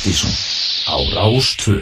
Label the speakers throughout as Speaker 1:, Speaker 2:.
Speaker 1: Partíson á Rástvö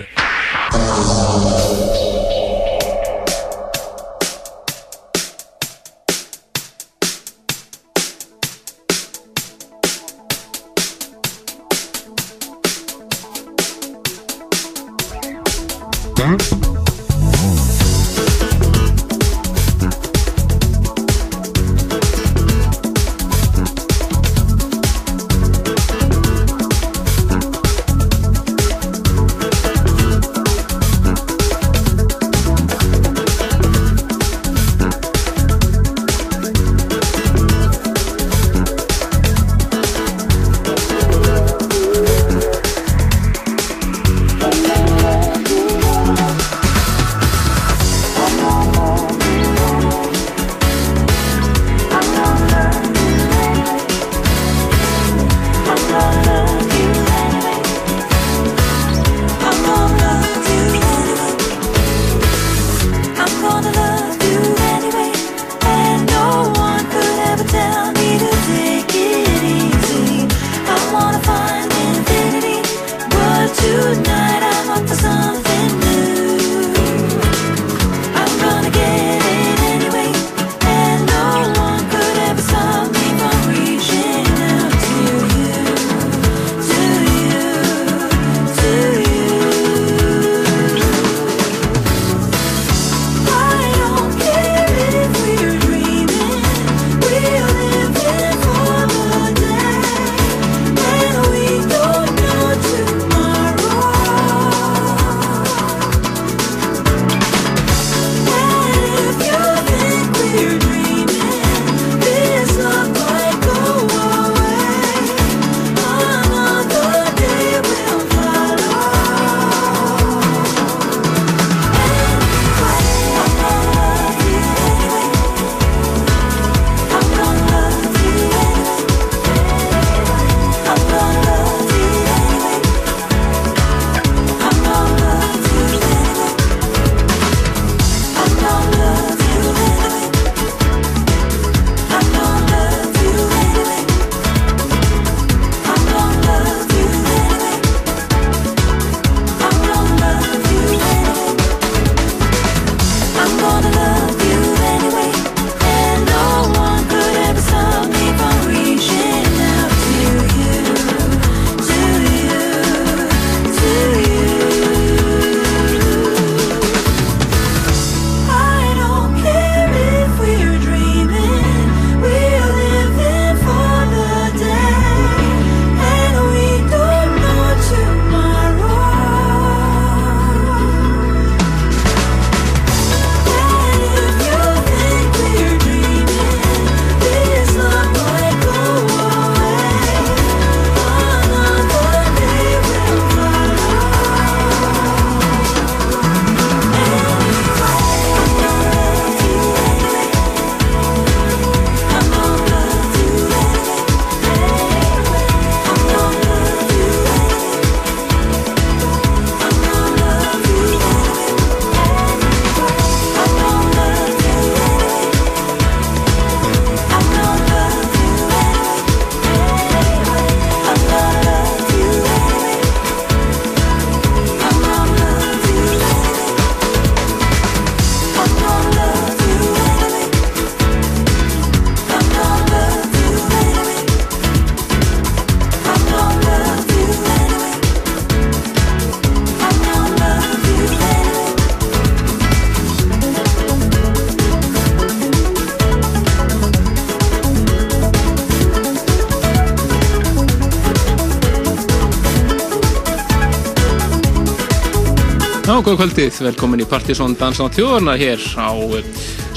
Speaker 2: góða kvöldið, velkomin í Partisón Dansa á þjóðarna hér á eh,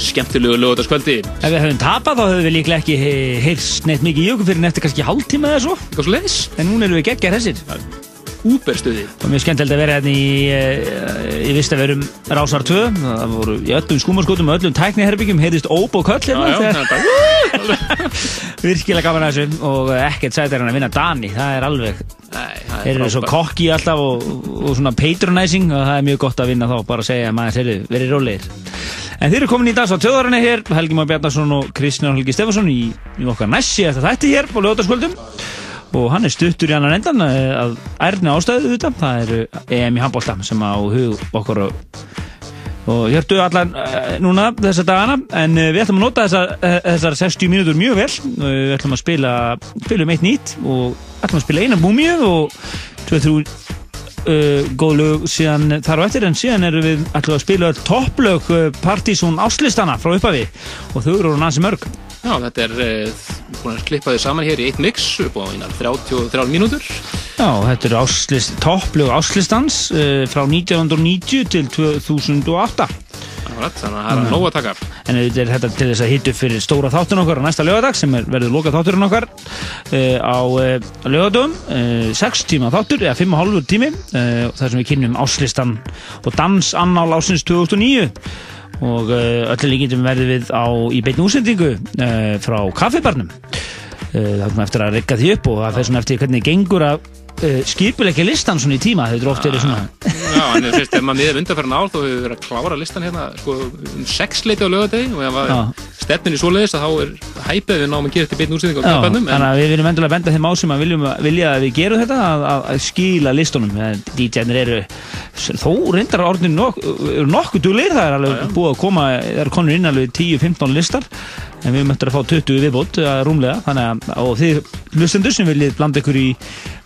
Speaker 2: skemmtilegu lögutaskvöldi.
Speaker 3: Ef við höfum tapað þá höfum við líklega ekki heyrst neitt mikið í okkur fyrir neftir kannski hálftíma eða svo.
Speaker 2: Eitthvað svo leiðis.
Speaker 3: En núna erum við geggar þessir.
Speaker 2: Úberstuði.
Speaker 3: Það var mjög skemmtilegt að vera hérna í, eh, ég vist að verum Rásar 2, það voru í öllum skúmarskotum og öllum tækniherbyggjum, heyrðist ób og köll hérna.
Speaker 2: Þetta
Speaker 3: Virkilega gaman að þessu og ekkert sætir hann að vinna Dani, það er alveg Þeir eru svo kokki alltaf og, og svona patronizing og það er mjög gott að vinna þá bara að segja að maður verið rólegir. En þeir eru komin í dans á tjóðarinni hér, Helgi Már Bjarnarsson og Kristján Helgi Stefansson í, í okkar næssi eftir þætti hér á lögdagsköldum og hann er stuttur í annan endan að ærni ástöðu þetta það eru EM í handbólta sem á hug okkur og hértu allar núna þessa dagana. En við ætlum að nota þessar, þessar 60 mínútur mjög vel. Við ætlum að spila spilum eitt nýtt og ætlum að spila eina múmiu og 2-3 Uh, góð lög síðan þar á eftir. En síðan erum við alltaf að spila topplög uh, partysón áslistana frá uppafi og þau eru náttúrulega mörg
Speaker 2: Já, þetta er uh, búin að klippa þau saman hér í eitt mix upp á 33 mínútur.
Speaker 3: Já, þetta eru áslist, topplög áslistans uh, frá 1990 til 2008
Speaker 2: Akkurat, þannig að það er að nóga að taka.
Speaker 3: En þetta er þetta til þess að hitu fyrir stóra þáttun okkar á næsta lögadag sem er, verður loka þátturinn okkar uh, á uh, lögadöfum, uh, 6 tíma þáttur, eða 5,5 tími, þar sem við kynum áslistan og dansannál ásins 2009 og öllu líkindum verður við á, í beitn úsendingu frá kaffibarnum. Það er eftir að regga því upp og það fer svona eftir hvernig gengur að skipuleikja listan svona í tíma er oft verið svona.
Speaker 2: Já, en þú veist, ef maður miður undarferðin ál þá hefur við verið að klára listan hérna sko, um sex leiti á lögadegi og ef maður stefnir í svoleiðis þá er hæpið við náum að gera þetta beitn úrsýðing á kampannum
Speaker 3: Þannig að við viljum endilega benda þeim á sem að viljum vilja að við gerum þetta að, að, að skíla listunum. DJ-nir eru þó reyndar orðin nokkuð nok dugleir það er alveg búið að koma það er konur inn alveg 10-15 listar en við möttum að fá 20 viðbót rúmlega. Þannig að og þið hlustendur sem viljið blanda ykkur í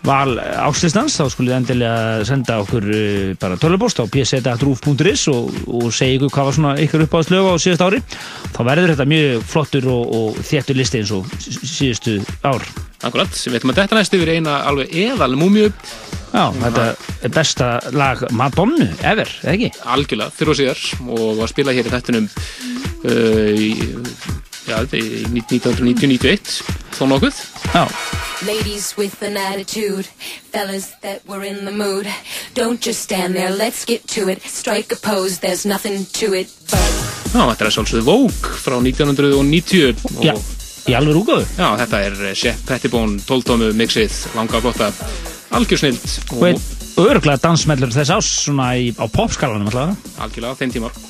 Speaker 3: val áslistans þá skulið endilega senda okkur uh, bara tölubóst á pseta.ruf.is og, og segja ykkur hvað var svona ykkur uppáðslög á síðast ári. Þá verður þetta mjög flottur og, og þéttur listi eins og síðustu ár.
Speaker 2: Akkurat, við veitum að þetta næst yfir eina alveg eðal múmiu
Speaker 3: Já, þetta er besta lag Madonna ever, eða ekki?
Speaker 2: Algjörlega, fyrir og síðar. Og að spila hér í þettunum uh, í já, 1990-91 þó nokkuð
Speaker 3: Já
Speaker 4: Ladies with an attitude, fellas that were in the mood. Don't just stand there, let's get to it. Strike a pose, there's nothing to it.
Speaker 2: Já, þetta er svolítið Vogue frá 1990.
Speaker 3: Já, í alveg rúkaðu.
Speaker 2: Já, þetta er Shep Pettibone 12-tómu mixið, langa flotta, algjörsnild.
Speaker 3: Og, og örglega dansmellur þess ás, svona í, á popskalanum alltaf.
Speaker 2: Algjörlega, þeim tímar.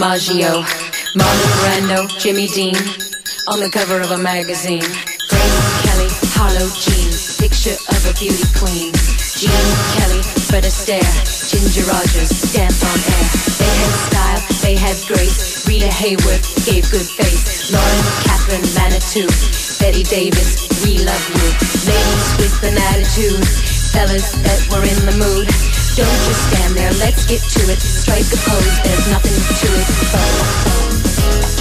Speaker 4: DiMaggio, Marlon Brando, Jimmy Dean, on the cover of a magazine. Grace Kelly, Harlow jeans, picture of a beauty queen. Gene Kelly, Fred Astaire, Ginger Rogers, dance on air. They had style, they had grace. Rita Hayworth gave good face. Lauren Catherine Manitou, Betty Davis, we love you. Ladies with an attitude, fellas that were in the mood. Don't just stand there, let's get to it. Strike a pose, there's nothing to it.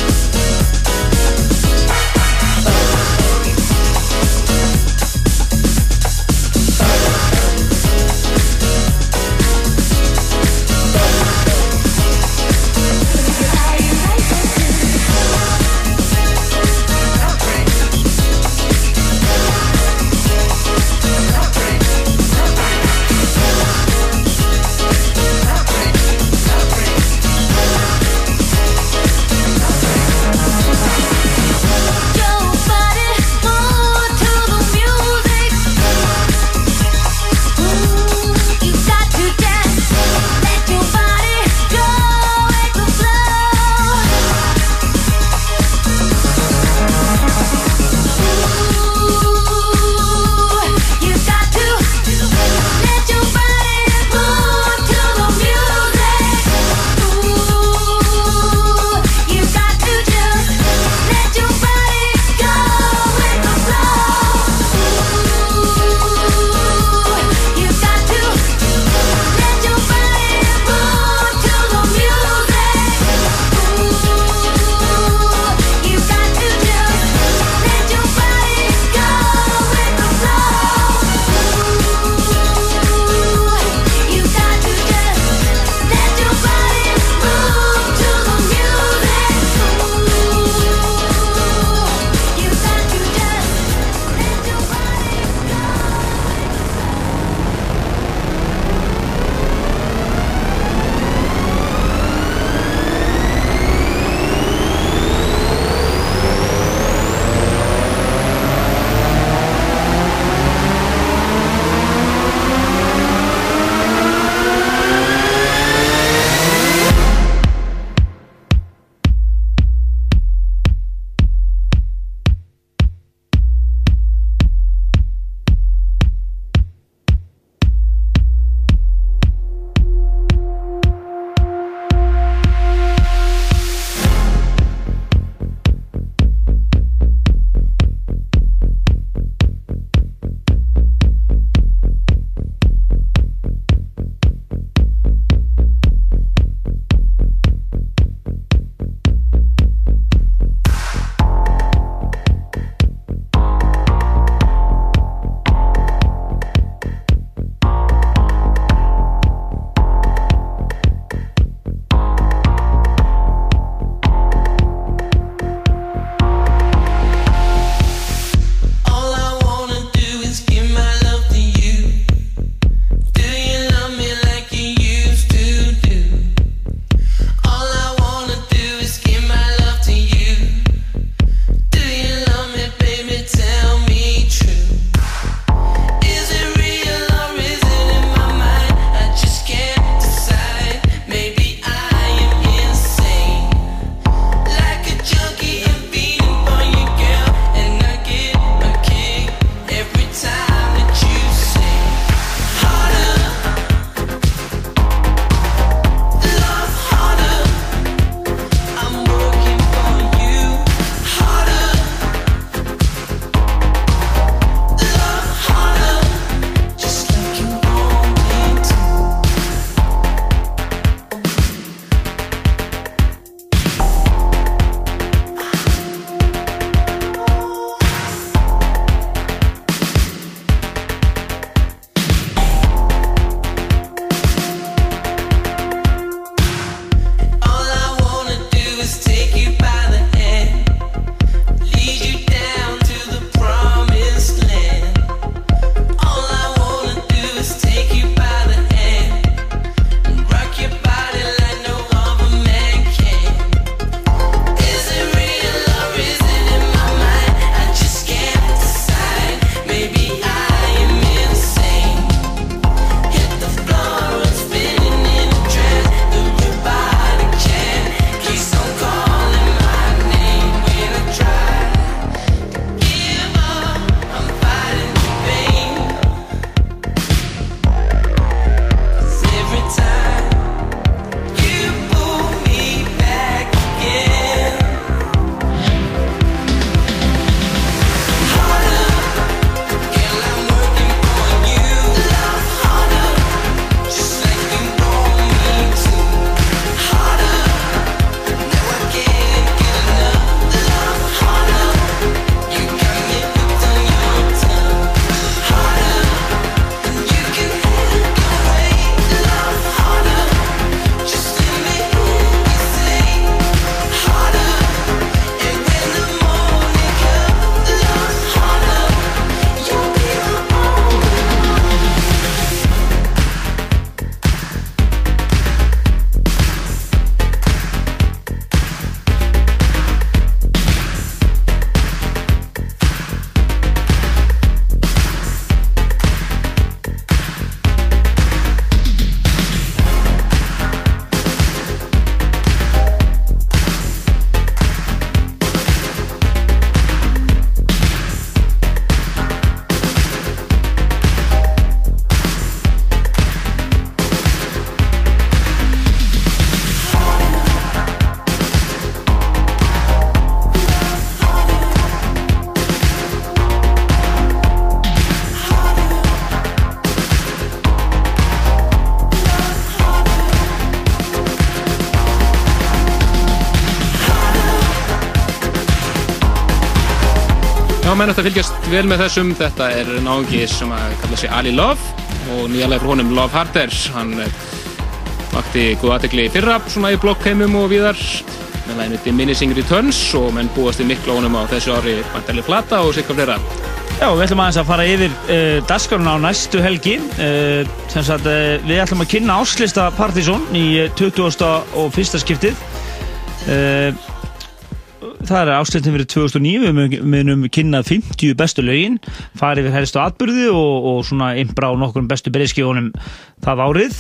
Speaker 2: Menn að fylgjast vel með þessum. Þetta er náðungi sem að kalla sig Ali Love og nýjalega frá honum Love Harder. Hann eh, vakti góð aðtegli fyrra svona í blokkheimum og viðar með læginu Diminishing Returns og menn búast í miklu honum á þessu ári vantarlega plata og sikka flera.
Speaker 3: Já, við ætlum aðeins að fara yfir uh, dasgaruna á næstu helgi. Uh, sagt, uh, við ætlum að kynna áslista Partizón í 20. og fyrsta skiptið það er áslutin fyrir 2009 við munum kynnað 50 bestu lögin farið við helstu atbyrði og, og svona imbra á nokkur bestu breyðskífunum það árið.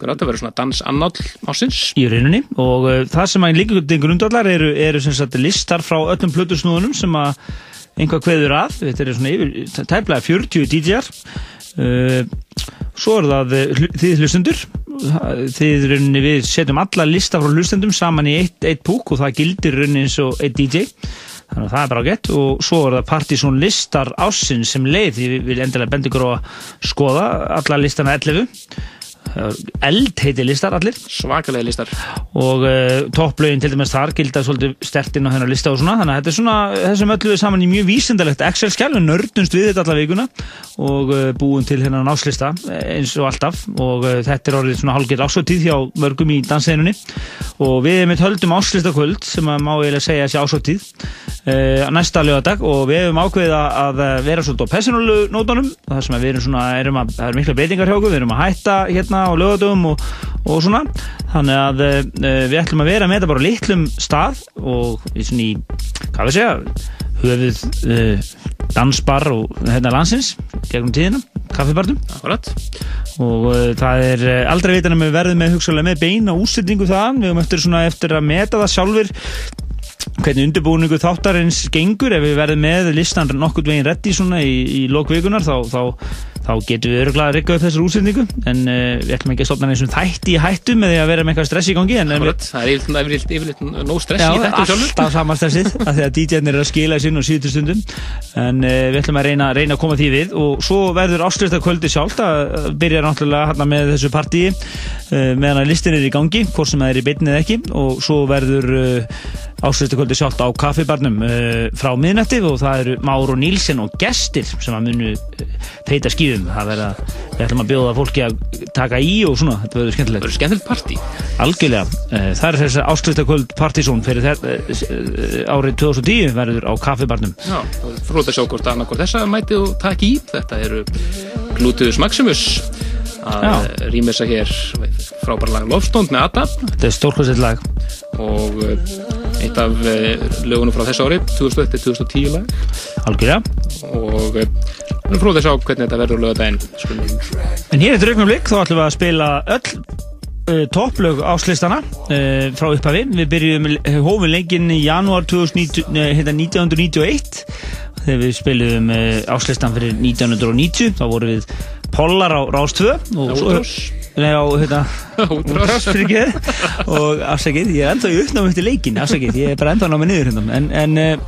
Speaker 2: Það verður svona dansannáll ásins
Speaker 3: í rauninni. Og uh, það sem að líka grundallar eru, eru sagt, listar frá öllum plötusnúðunum sem að einhvað kveður að. Þetta er svona yfir, tæmlega 40 DJ-ar uh, svo er það uh, þið hlustundur þið rauninni við setjum alla lista frá hlustendum saman í eitt, eitt púk og það gildir rauninni eins og eitt DJ þannig að það er bara gett. Og svo er það Partizón listar ásinn sem leið. Ég vil endilega bendi ykkur á að skoða alla listana 11 eldheiti listar allir.
Speaker 2: Svakalega listar.
Speaker 3: Og uh, topplögin til dæmis þar gildar svolítið stertinn á hennar lista og svona. Þannig að þetta er svona þessum öllu saman í mjög vísendalegt Excel-skjál við nördumst við þetta alla vikuna. Og uh, búum til hennar náslista eins og alltaf. Og uh, þetta er orðið svona halgir ásóttíð hjá mörgum í danseinunni og við hefum eitt höldum áslistakvöld sem að má eiginlega segja þessi ásóttíð næsta lögadag og við hefum ákveðið að vera svolítið á personalu nótunum. Þar sem við erum svona, erum að, hérna á lögadögum og, og svona. Þannig að uh, við ætlum að vera með þetta bara litlum stað og í svona í, hvað við segja höfuð uh, dansbar og hérna landsins gegnum tíðina, kaffibartum og uh, það er aldrei veitan að við verðum með hugsalega með beina úsendingu það, við höfum eftir, svona, eftir að meta það sjálfur hvernig undirbúningu þáttarins gengur. Ef við verðum með listan nokkurt veginn í svona í, í lókvíkunar þá, þá þá getum við öruglega að rigga upp þessar útsendingu en uh, við ætlum ekki að stopna eins og þætti í hættu með því að vera með eitthvað stress í gangi
Speaker 2: Akkurat, það er yfirleitt, nóg stress já, í þættu sjálfur.
Speaker 3: alltaf sama stressið að því að DJ-nir er að skila í sinn og síðustu stundum. En uh, við ætlum að reyna, reyna að koma því við og svo verður áslust að kvöldi sjálf að byrja náttúrulega hérna með þessu partíi uh, meðan að listin er í gangi hvort sem það er í beinnið ekki. Og svo verður áslutakvöldi sjálft á kaffibarnum frá miðnætti og það eru Máru Nílsen og gestir sem að munu feita skíðu tíðum það verða, við ætlum að bjóða fólki að taka í og svona, þetta verður skemmtilegt.
Speaker 2: Það verður skemmtilegt partí.
Speaker 3: Algjörlega, eh, það er þess að áslutakvöld partysón fyrir þetta eh, árið 2010 verður á kaffibarnum.
Speaker 2: Já, fróðið að sjá hvort annarkort þessa mæti og taka í, þetta eru Glutus Maximus að að hér frábæra lag Lofstond með Adda
Speaker 3: Þetta er stórkvæmsett lag.
Speaker 2: Og eh, eitt af lögunum frá þessu ári 2010 lag
Speaker 3: Algjörlega
Speaker 2: og Við erum fróðið að hvernig þetta verður lögadaginn.
Speaker 3: En hér er þetta raugnumblik, þá ætlum við að spila öll uh, topplög áslistana uh, frá upphafi. Við byrjum hófum lengin í janúar 1991 þegar við spilum uh, áslistan fyrir 1990. Þá vorum við Pollar á Rástvö.
Speaker 2: Útrás.
Speaker 3: Nei á, hérna, útrás fyrir ekki. Og afsakið, ég er ennþá í uppnámi eftir leikin, afsakið, ég er bara ennþá námið niður hérna. En, en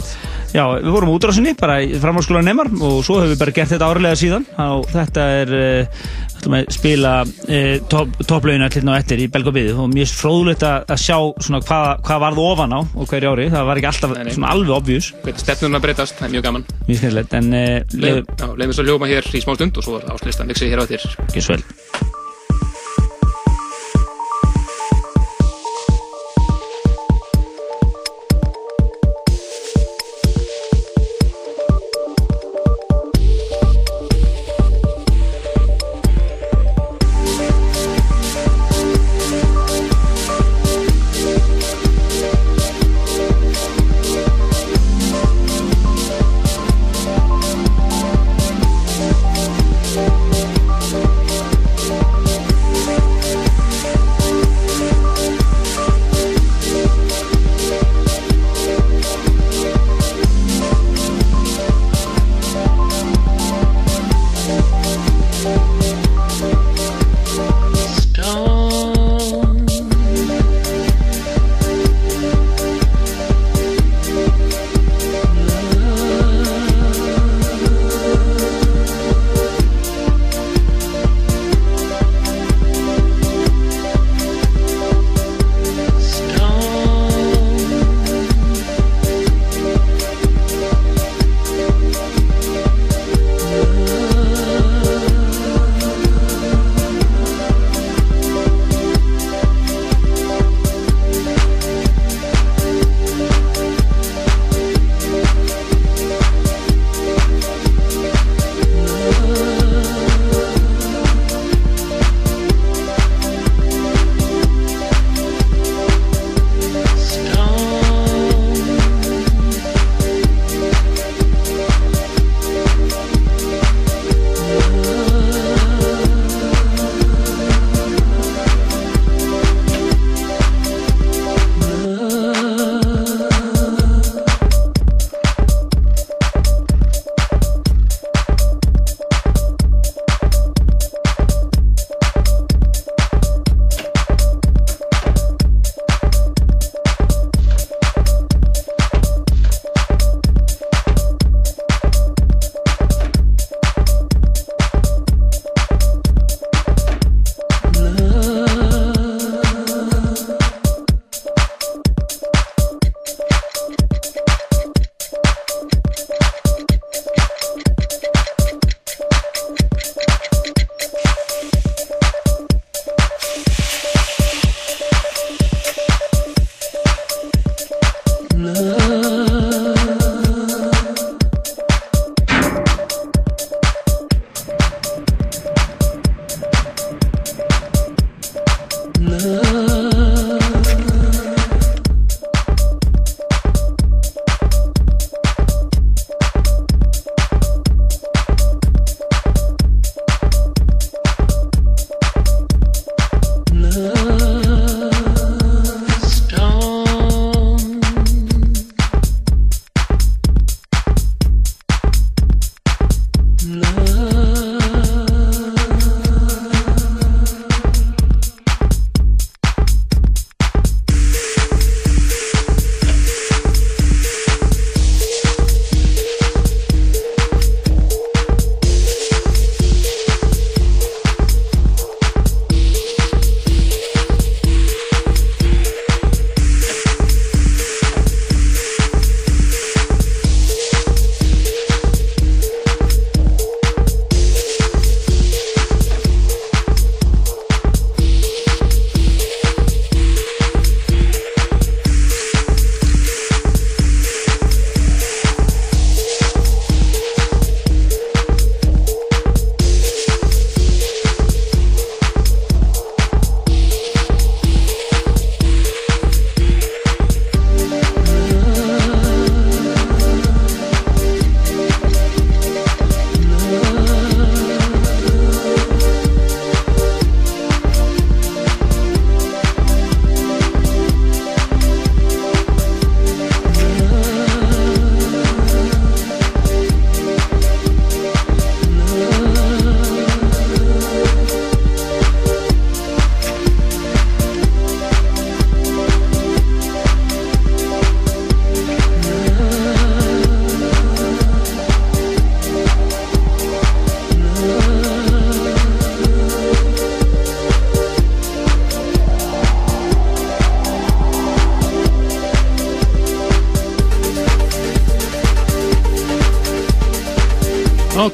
Speaker 3: Já, við vorum útrásinni bara í framhalskóla nefnar og svo hefur við bara gert þetta árlega síðan og þetta er uh, spila uh, topplaugina til ná eftir í Belgabíðu og mjög fróðulegt að sjá hvað hva varð ofan á og hverju ári, það var ekki alltaf nei, nei. alveg obvjus.
Speaker 2: Stefnuna breytast, það er mjög gaman.
Speaker 3: Mjög skemmtilegt, en... Uh,
Speaker 2: Leifum við svo ljóma hér í smá stund og svo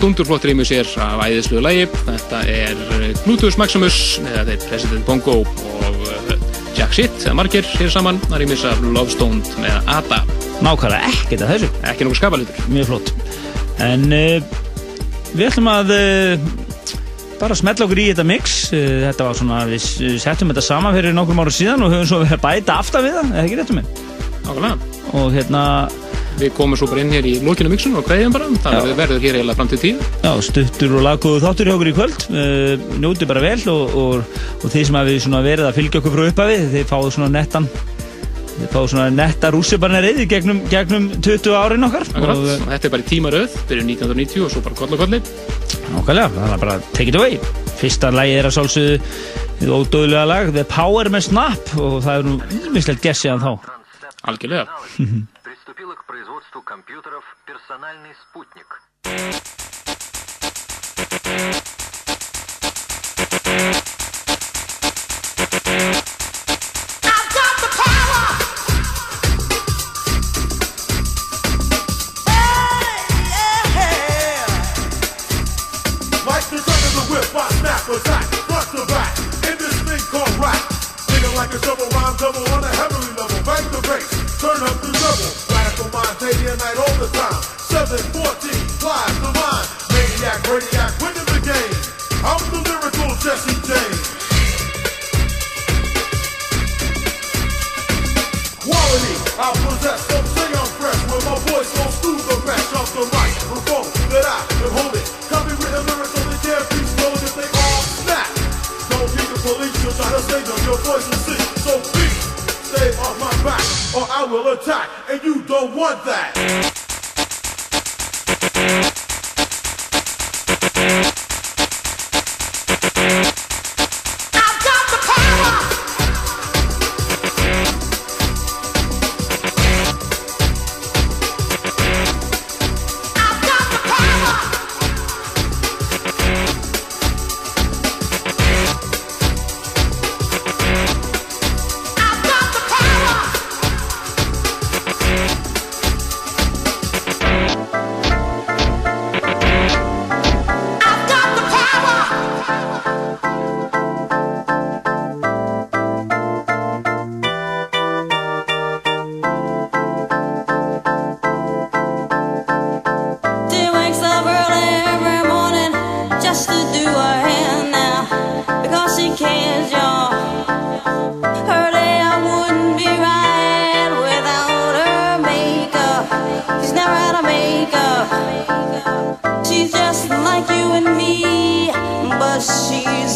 Speaker 2: Dundurflott rýmur sér af æðisluðu lægi. Þetta er Glutus Maximus, eða þeir President Bongo og Jack Shit, eða margir hér saman. Það rýmis af Love Stoned með Ada.
Speaker 3: Nákvæmlega ekkert af þessu.
Speaker 2: Ekki nokkuð skapalutur.
Speaker 3: Mjög flott. En uh, við ætlum að uh, bara smetla okkur í þetta mix. Uh, þetta var svona, við settum þetta saman fyrir nokkrum ára síðan og höfum svo verið að bæta aftar við það, eða ekki réttum við?
Speaker 2: Nákvæmlega.
Speaker 3: Og hérna
Speaker 2: Við komum svo bara inn hér í lókinu mixun og kveðjum bara, það verður hér eiginlega fram til tíu.
Speaker 3: Já, stuttur og laggóðu þáttur hjá okkur í kvöld, uh, njóti bara vel og, og, og þeir sem hafi verið að fylgja okkur frá upphafi, þeir fáðu svona nettan, þeir fáðu svona netta rússibarnarið gegnum, gegnum 20 árin okkar.
Speaker 2: Akkurat, og, og þetta er bara í tímaröð, byrju 1990 og svo bara koll og kolli.
Speaker 3: Nákvæmlega, það er bara take it away. Fyrsta lagi er að sálsuðu, þið ódöðlega lag, The Power með Snap og það er nú ímislegt gessið af þá.
Speaker 2: Algjörlega.
Speaker 5: приступила к производству компьютеров «Персональный спутник».
Speaker 6: Like a double rhyme double on a heavenly level, bang the bass, turn up the double day and night all the time. 714, flies the line. Maniac, radiac, winning the game. I'm the lyrical Jesse James. Quality, I possess, or I will attack, and you don't want that.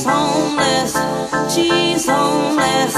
Speaker 2: homeless. She's homeless.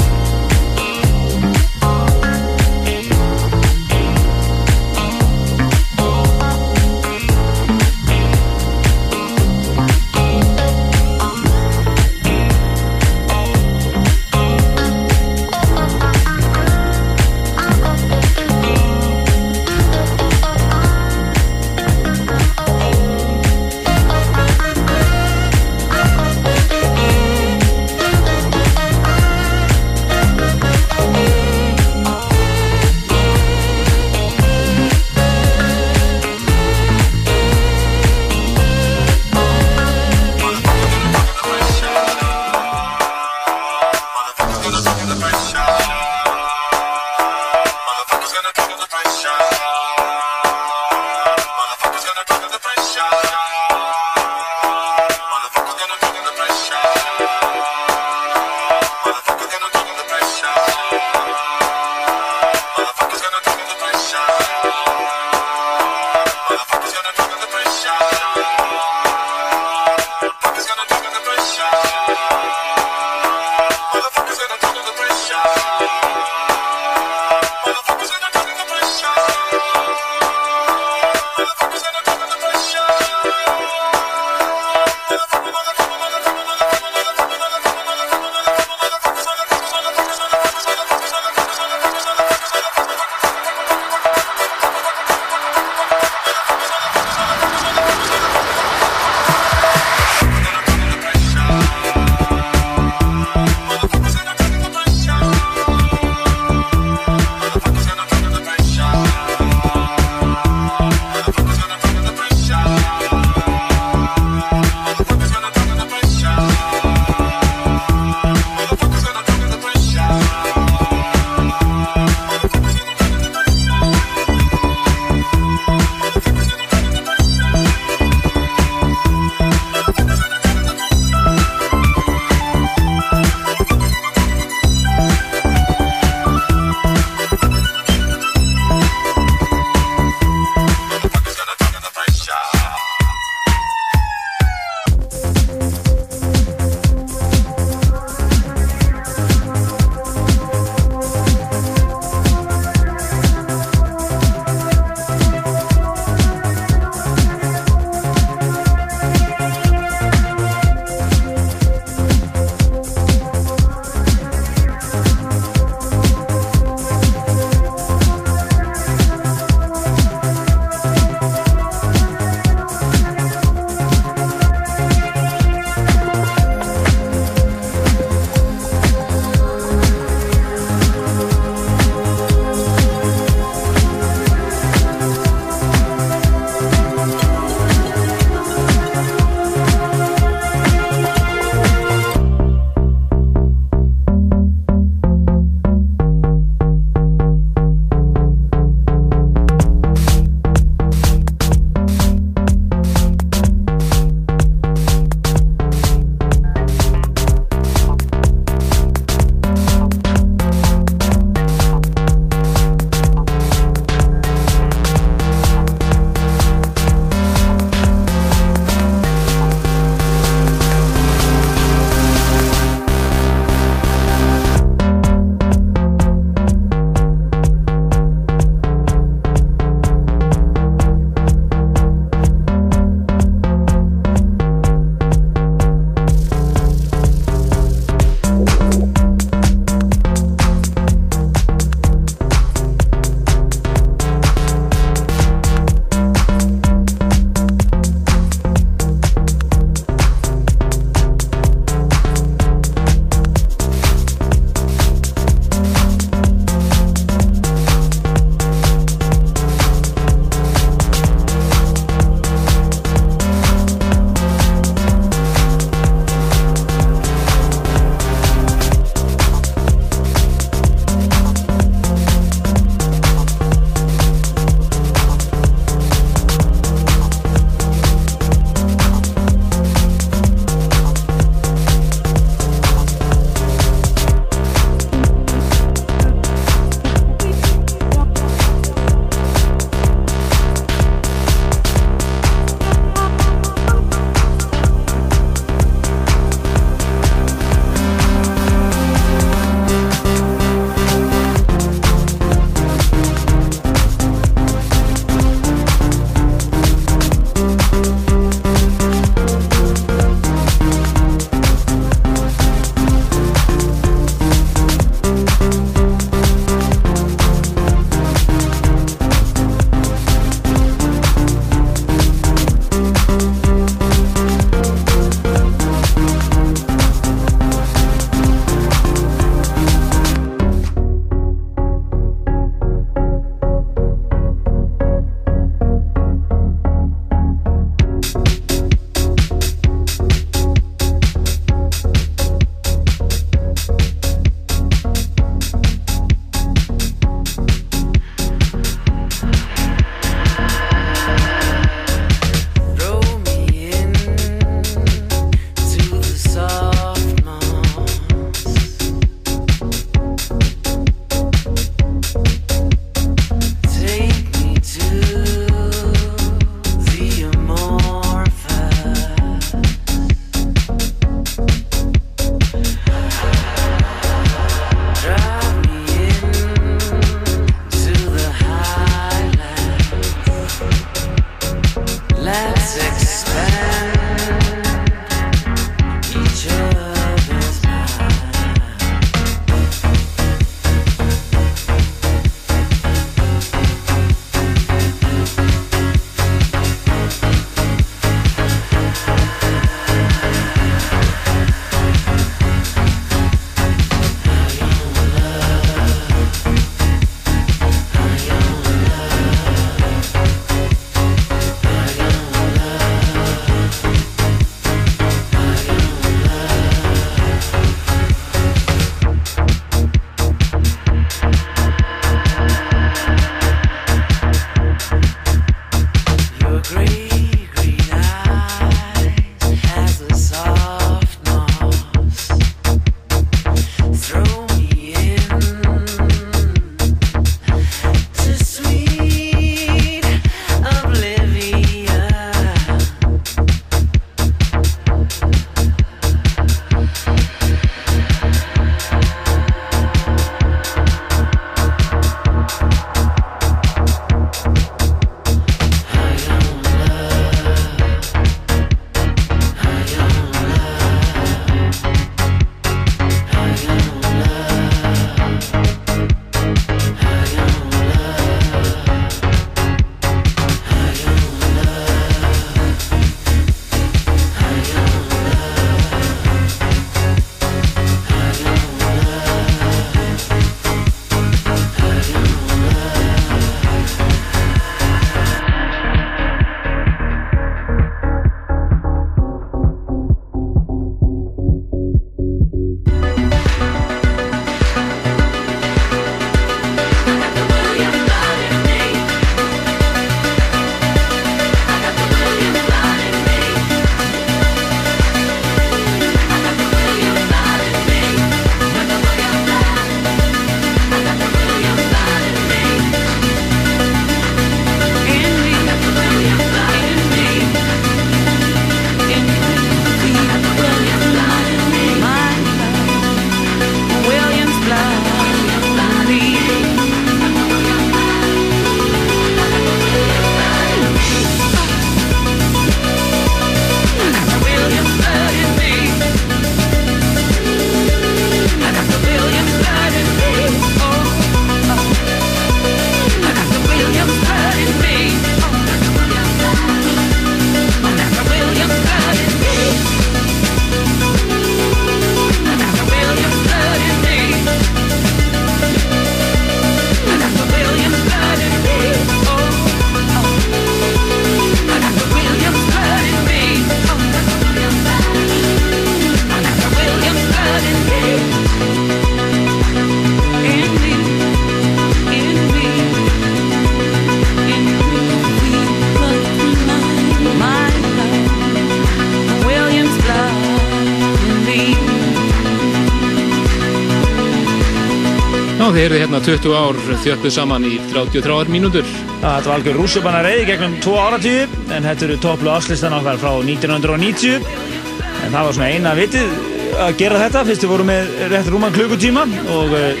Speaker 2: Heyrðu hérna 20 ár þjöppuð saman í 33 mínútur.
Speaker 3: Það var algjör rúsubanna reyði gegnum 2 áratíu en þetta eru topplu áslistan okkar frá 1990 en það var svona eina vitið að gera þetta. Fyrst við vorum með rétt rúman klukkutíma og uh,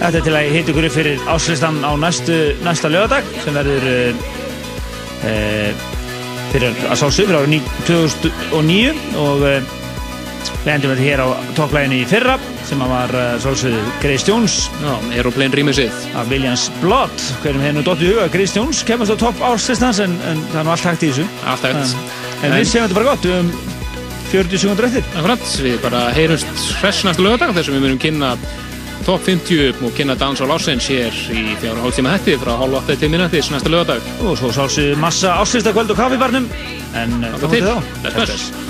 Speaker 3: þetta er til að hita ykkur fyrir áslistan á næstu, næsta lögadag sem verður uh, uh, fyrir að sálsum fyrir árið 2009 og við endum þetta hér á topplæginu í fyrra sem var uh, svolítið Grace Jones.
Speaker 2: Aeroplane rýmisið
Speaker 3: af Williams Blood hverjum hefði nú dótt í huga Grace Jones kemast á topp ársistans en, en það er nú allt hægt í þessu.
Speaker 2: Allt hægt.
Speaker 3: En, en við séum þetta bara gott um 40 sekundur eftir.
Speaker 2: Akkurat, við bara heyrumst hressnastu lögadag þar sem við myndum kynna top 50 og kynna dans á lásins hér í fjára hálftíma hætti frá hálf 8 til minnatis næsta lögadag
Speaker 3: og svo sálsum massa árslistakvöld og kaffibarnum. En
Speaker 2: þá. Til, þess